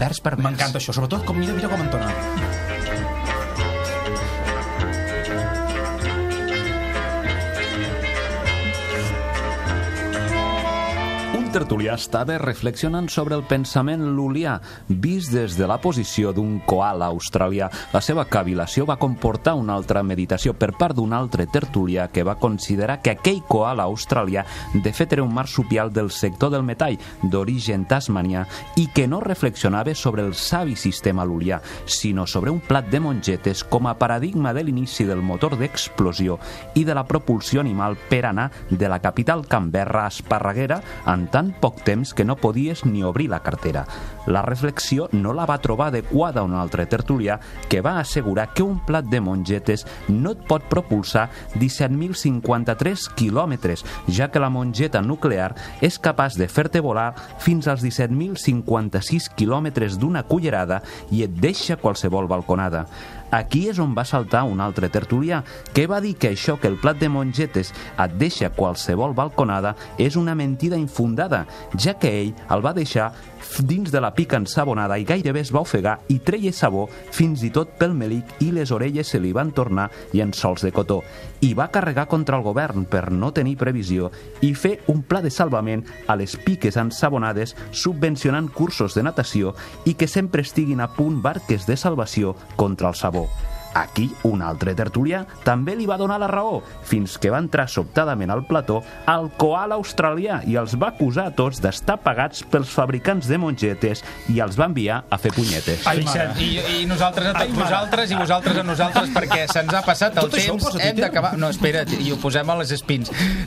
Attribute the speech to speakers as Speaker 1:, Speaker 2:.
Speaker 1: vers per vers.
Speaker 2: M'encanta això, sobretot com mira, mira com entona.
Speaker 3: Tertulià estava reflexionant sobre el pensament lulià, vist des de la posició d'un koala australià. La seva cavilació va comportar una altra meditació per part d'un altre tertulià que va considerar que aquell koala australià de fet era un marsupial del sector del metall, d'origen tasmanià, i que no reflexionava sobre el savi sistema lulià, sinó sobre un plat de mongetes com a paradigma de l'inici del motor d'explosió i de la propulsió animal per anar de la capital Canberra a Esparreguera tant tan poc temps que no podies ni obrir la cartera. La reflexió no la va trobar adequada un altre tertulià que va assegurar que un plat de mongetes no et pot propulsar 17.053 quilòmetres, ja que la mongeta nuclear és capaç de fer-te volar fins als 17.056 quilòmetres d'una cullerada i et deixa qualsevol balconada. Aquí és on va saltar un altre tertulià, que va dir que això que el plat de mongetes et deixa qualsevol balconada és una mentida infundada, ja que ell el va deixar dins de la pica ensabonada i gairebé es va ofegar i treia sabó fins i tot pel melic i les orelles se li van tornar llençols de cotó. I va carregar contra el govern per no tenir previsió i fer un pla de salvament a les piques ensabonades subvencionant cursos de natació i que sempre estiguin a punt barques de salvació contra el sabó. Aquí, un altre tertulià també li va donar la raó, fins que va entrar sobtadament al plató al koala australià i els va acusar a tots d'estar pagats pels fabricants de mongetes i els va enviar a fer punyetes.
Speaker 1: Ai, Fixa't, i, i nosaltres a tots vosaltres i vosaltres a nosaltres perquè se'ns ha passat el
Speaker 2: Tot
Speaker 1: temps, hem d'acabar... No, espera't, i ho posem a les espins.